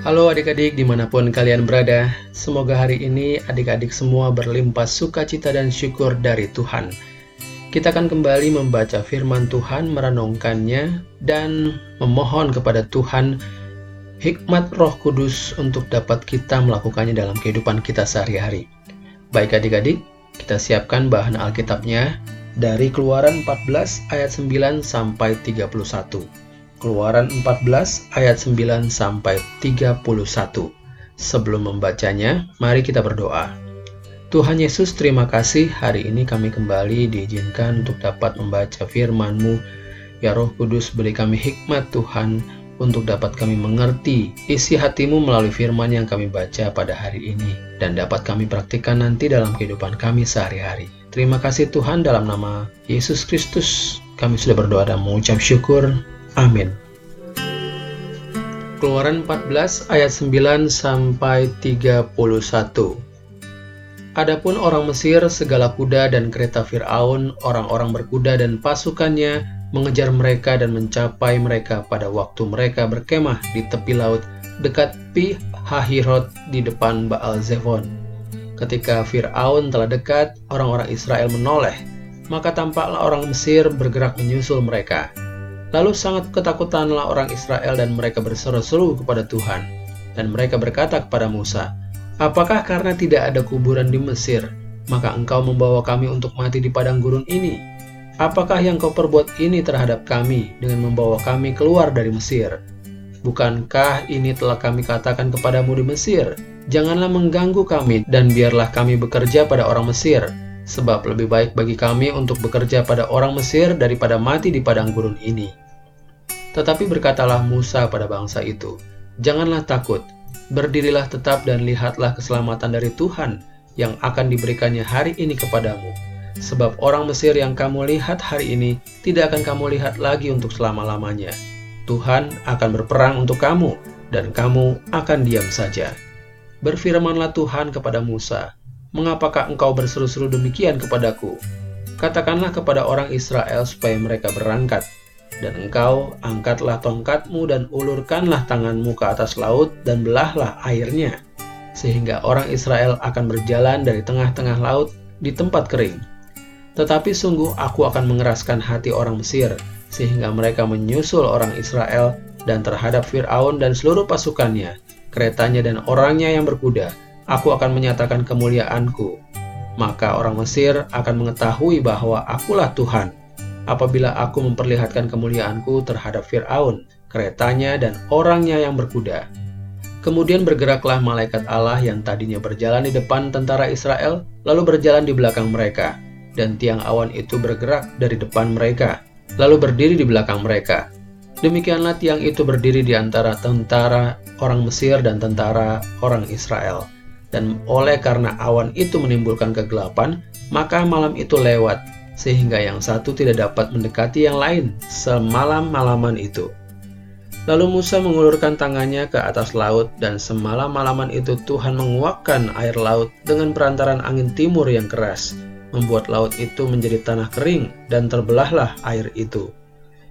Halo adik-adik di mana pun kalian berada, semoga hari ini adik-adik semua berlimpah sukacita dan syukur dari Tuhan. Kita akan kembali membaca firman Tuhan, merenungkannya, dan memohon kepada Tuhan hikmat roh kudus untuk dapat kita melakukannya dalam kehidupan kita sehari-hari. Baik adik-adik, kita siapkan bahan Alkitabnya dari keluaran 14 ayat 9 sampai 31. Keluaran 14 ayat 9 sampai 31. Sebelum membacanya, mari kita berdoa. Tuhan Yesus, terima kasih hari ini kami kembali diizinkan untuk dapat membaca firman-Mu. Ya Roh Kudus, beri kami hikmat Tuhan untuk dapat kami mengerti isi hatimu melalui firman yang kami baca pada hari ini dan dapat kami praktikkan nanti dalam kehidupan kami sehari-hari. Terima kasih Tuhan dalam nama Yesus Kristus kami sudah berdoa dan mengucap syukur. Amin. Keluaran 14 ayat 9 sampai 31. Adapun orang Mesir, segala kuda dan kereta Firaun, orang-orang berkuda dan pasukannya mengejar mereka dan mencapai mereka pada waktu mereka berkemah di tepi laut dekat Pi Hahirot di depan Baal Zevon. Ketika Firaun telah dekat, orang-orang Israel menoleh, maka tampaklah orang Mesir bergerak menyusul mereka. Lalu sangat ketakutanlah orang Israel dan mereka berseru-seru kepada Tuhan. Dan mereka berkata kepada Musa, Apakah karena tidak ada kuburan di Mesir, maka engkau membawa kami untuk mati di padang gurun ini? Apakah yang kau perbuat ini terhadap kami dengan membawa kami keluar dari Mesir? Bukankah ini telah kami katakan kepadamu di Mesir? Janganlah mengganggu kami dan biarlah kami bekerja pada orang Mesir, sebab lebih baik bagi kami untuk bekerja pada orang Mesir daripada mati di padang gurun ini. Tetapi berkatalah Musa pada bangsa itu, Janganlah takut, berdirilah tetap dan lihatlah keselamatan dari Tuhan yang akan diberikannya hari ini kepadamu. Sebab orang Mesir yang kamu lihat hari ini tidak akan kamu lihat lagi untuk selama-lamanya. Tuhan akan berperang untuk kamu, dan kamu akan diam saja. Berfirmanlah Tuhan kepada Musa, Mengapakah engkau berseru-seru demikian kepadaku? Katakanlah kepada orang Israel supaya mereka berangkat. Dan engkau angkatlah tongkatmu dan ulurkanlah tanganmu ke atas laut dan belahlah airnya. Sehingga orang Israel akan berjalan dari tengah-tengah laut di tempat kering. Tetapi sungguh aku akan mengeraskan hati orang Mesir, sehingga mereka menyusul orang Israel dan terhadap Fir'aun dan seluruh pasukannya, keretanya dan orangnya yang berkuda, aku akan menyatakan kemuliaanku. Maka orang Mesir akan mengetahui bahwa akulah Tuhan, apabila aku memperlihatkan kemuliaanku terhadap Fir'aun, keretanya, dan orangnya yang berkuda. Kemudian bergeraklah malaikat Allah yang tadinya berjalan di depan tentara Israel, lalu berjalan di belakang mereka, dan tiang awan itu bergerak dari depan mereka, lalu berdiri di belakang mereka. Demikianlah tiang itu berdiri di antara tentara orang Mesir dan tentara orang Israel dan oleh karena awan itu menimbulkan kegelapan, maka malam itu lewat, sehingga yang satu tidak dapat mendekati yang lain semalam-malaman itu. Lalu Musa mengulurkan tangannya ke atas laut, dan semalam-malaman itu Tuhan menguapkan air laut dengan perantaran angin timur yang keras, membuat laut itu menjadi tanah kering, dan terbelahlah air itu.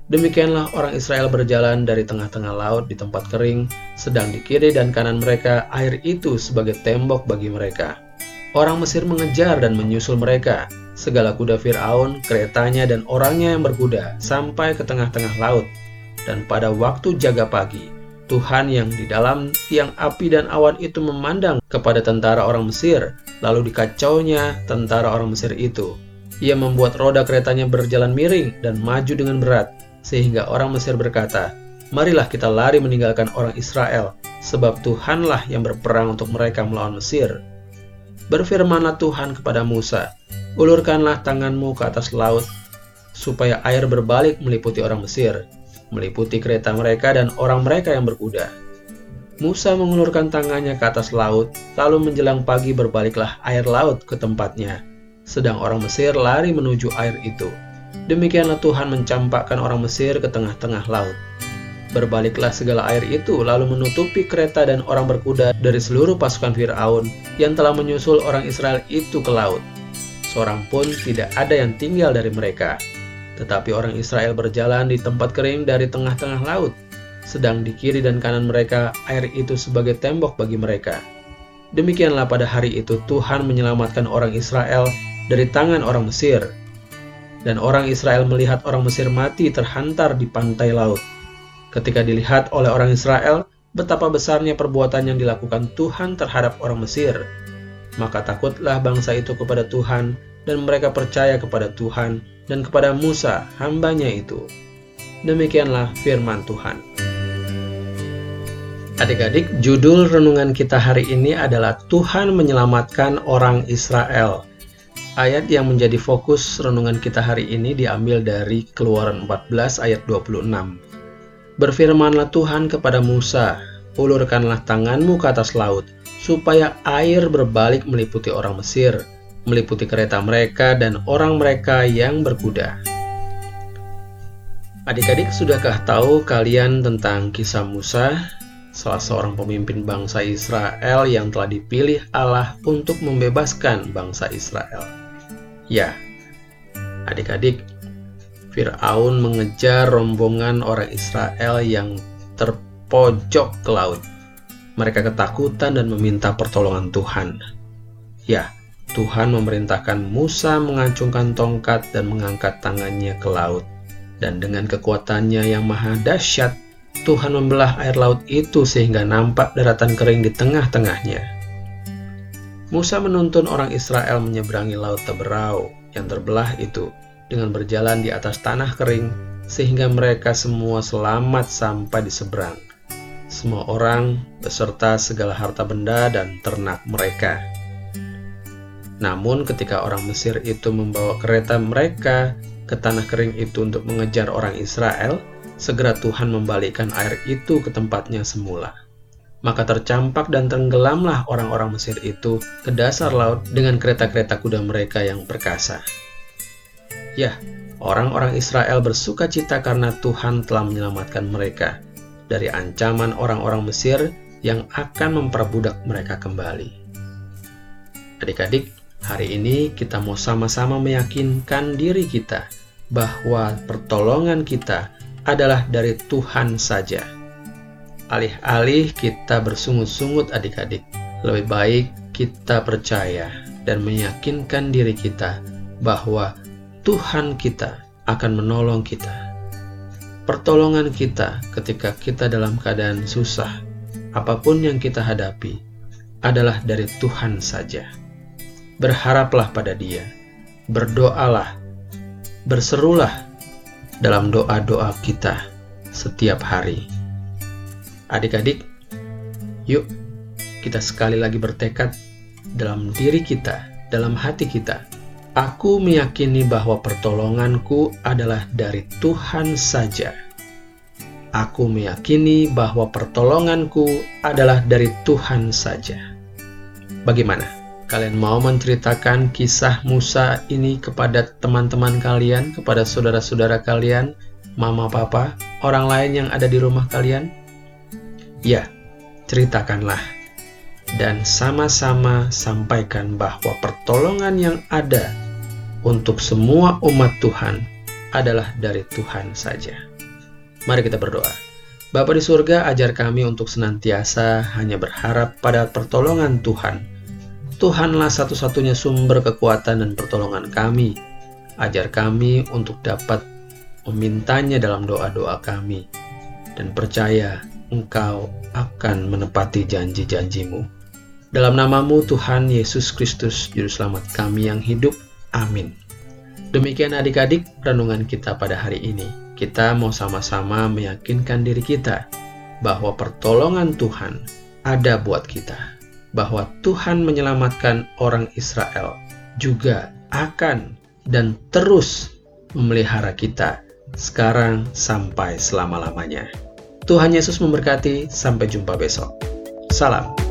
Demikianlah orang Israel berjalan dari tengah-tengah laut di tempat kering, sedang di kiri dan kanan mereka air itu sebagai tembok bagi mereka. Orang Mesir mengejar dan menyusul mereka, segala kuda Fir'aun, keretanya, dan orangnya yang berkuda, sampai ke tengah-tengah laut. Dan pada waktu jaga pagi, Tuhan yang di dalam tiang api dan awan itu memandang kepada tentara orang Mesir, lalu dikacaunya tentara orang Mesir itu. Ia membuat roda keretanya berjalan miring dan maju dengan berat, sehingga orang Mesir berkata, Marilah kita lari meninggalkan orang Israel, sebab Tuhanlah yang berperang untuk mereka melawan Mesir. Berfirmanlah Tuhan kepada Musa, Ulurkanlah tanganmu ke atas laut, supaya air berbalik meliputi orang Mesir, meliputi kereta mereka dan orang mereka yang berkuda. Musa mengulurkan tangannya ke atas laut, lalu menjelang pagi berbaliklah air laut ke tempatnya, sedang orang Mesir lari menuju air itu. Demikianlah Tuhan mencampakkan orang Mesir ke tengah-tengah laut. Berbaliklah segala air itu lalu menutupi kereta dan orang berkuda dari seluruh pasukan Firaun yang telah menyusul orang Israel itu ke laut. Seorang pun tidak ada yang tinggal dari mereka. Tetapi orang Israel berjalan di tempat kering dari tengah-tengah laut. sedang di kiri dan kanan mereka air itu sebagai tembok bagi mereka. Demikianlah pada hari itu Tuhan menyelamatkan orang Israel dari tangan orang Mesir. Dan orang Israel melihat orang Mesir mati terhantar di pantai laut. Ketika dilihat oleh orang Israel, betapa besarnya perbuatan yang dilakukan Tuhan terhadap orang Mesir. Maka takutlah bangsa itu kepada Tuhan, dan mereka percaya kepada Tuhan dan kepada Musa, hambanya itu. Demikianlah firman Tuhan. Adik-adik, judul renungan kita hari ini adalah Tuhan menyelamatkan orang Israel. Ayat yang menjadi fokus renungan kita hari ini diambil dari Keluaran 14 ayat 26. Berfirmanlah Tuhan kepada Musa, ulurkanlah tanganmu ke atas laut, supaya air berbalik meliputi orang Mesir, meliputi kereta mereka dan orang mereka yang berkuda. Adik-adik, sudahkah tahu kalian tentang kisah Musa, salah seorang pemimpin bangsa Israel yang telah dipilih Allah untuk membebaskan bangsa Israel? Ya, adik-adik, Fir'aun mengejar rombongan orang Israel yang terpojok ke laut. Mereka ketakutan dan meminta pertolongan Tuhan. Ya, Tuhan memerintahkan Musa mengacungkan tongkat dan mengangkat tangannya ke laut dan dengan kekuatannya yang maha dahsyat, Tuhan membelah air laut itu sehingga nampak daratan kering di tengah-tengahnya. Musa menuntun orang Israel menyeberangi laut Teberau yang terbelah itu dengan berjalan di atas tanah kering sehingga mereka semua selamat sampai di seberang. Semua orang beserta segala harta benda dan ternak mereka. Namun ketika orang Mesir itu membawa kereta mereka ke tanah kering itu untuk mengejar orang Israel, segera Tuhan membalikkan air itu ke tempatnya semula. Maka tercampak dan tenggelamlah orang-orang Mesir itu ke dasar laut dengan kereta-kereta kuda mereka yang perkasa. Ya, orang-orang Israel bersuka cita karena Tuhan telah menyelamatkan mereka dari ancaman orang-orang Mesir yang akan memperbudak mereka kembali. Adik-adik, Hari ini kita mau sama-sama meyakinkan diri kita bahwa pertolongan kita adalah dari Tuhan saja. Alih-alih kita bersungut-sungut adik-adik, lebih baik kita percaya dan meyakinkan diri kita bahwa Tuhan kita akan menolong kita. Pertolongan kita ketika kita dalam keadaan susah, apa pun yang kita hadapi, adalah dari Tuhan saja berharaplah pada Dia, berdoalah, berserulah dalam doa-doa kita setiap hari. Adik-adik, yuk kita sekali lagi bertekad dalam diri kita, dalam hati kita. Aku meyakini bahwa pertolonganku adalah dari Tuhan saja. Aku meyakini bahwa pertolonganku adalah dari Tuhan saja. Bagaimana? Kalian mau menceritakan kisah Musa ini kepada teman-teman kalian, kepada saudara-saudara kalian, mama, papa, orang lain yang ada di rumah kalian? Ya, ceritakanlah. Dan sama-sama sampaikan bahwa pertolongan yang ada untuk semua umat Tuhan adalah dari Tuhan saja. Mari kita berdoa. Bapa di surga, ajar kami untuk senantiasa hanya berharap pada pertolongan Tuhan Tuhanlah satu-satunya sumber kekuatan dan pertolongan kami. Ajar kami untuk dapat memintanya dalam doa-doa kami, dan percaya Engkau akan menepati janji-janjimu. Dalam namamu Tuhan Yesus Kristus, Juru Selamat kami yang hidup. Amin. Demikian adik-adik renungan kita pada hari ini. Kita mau sama-sama meyakinkan diri kita bahwa pertolongan Tuhan ada buat kita bahwa Tuhan menyelamatkan orang Israel juga akan dan terus memelihara kita sekarang sampai selama-lamanya. Tuhan Yesus memberkati, sampai jumpa besok. Salam.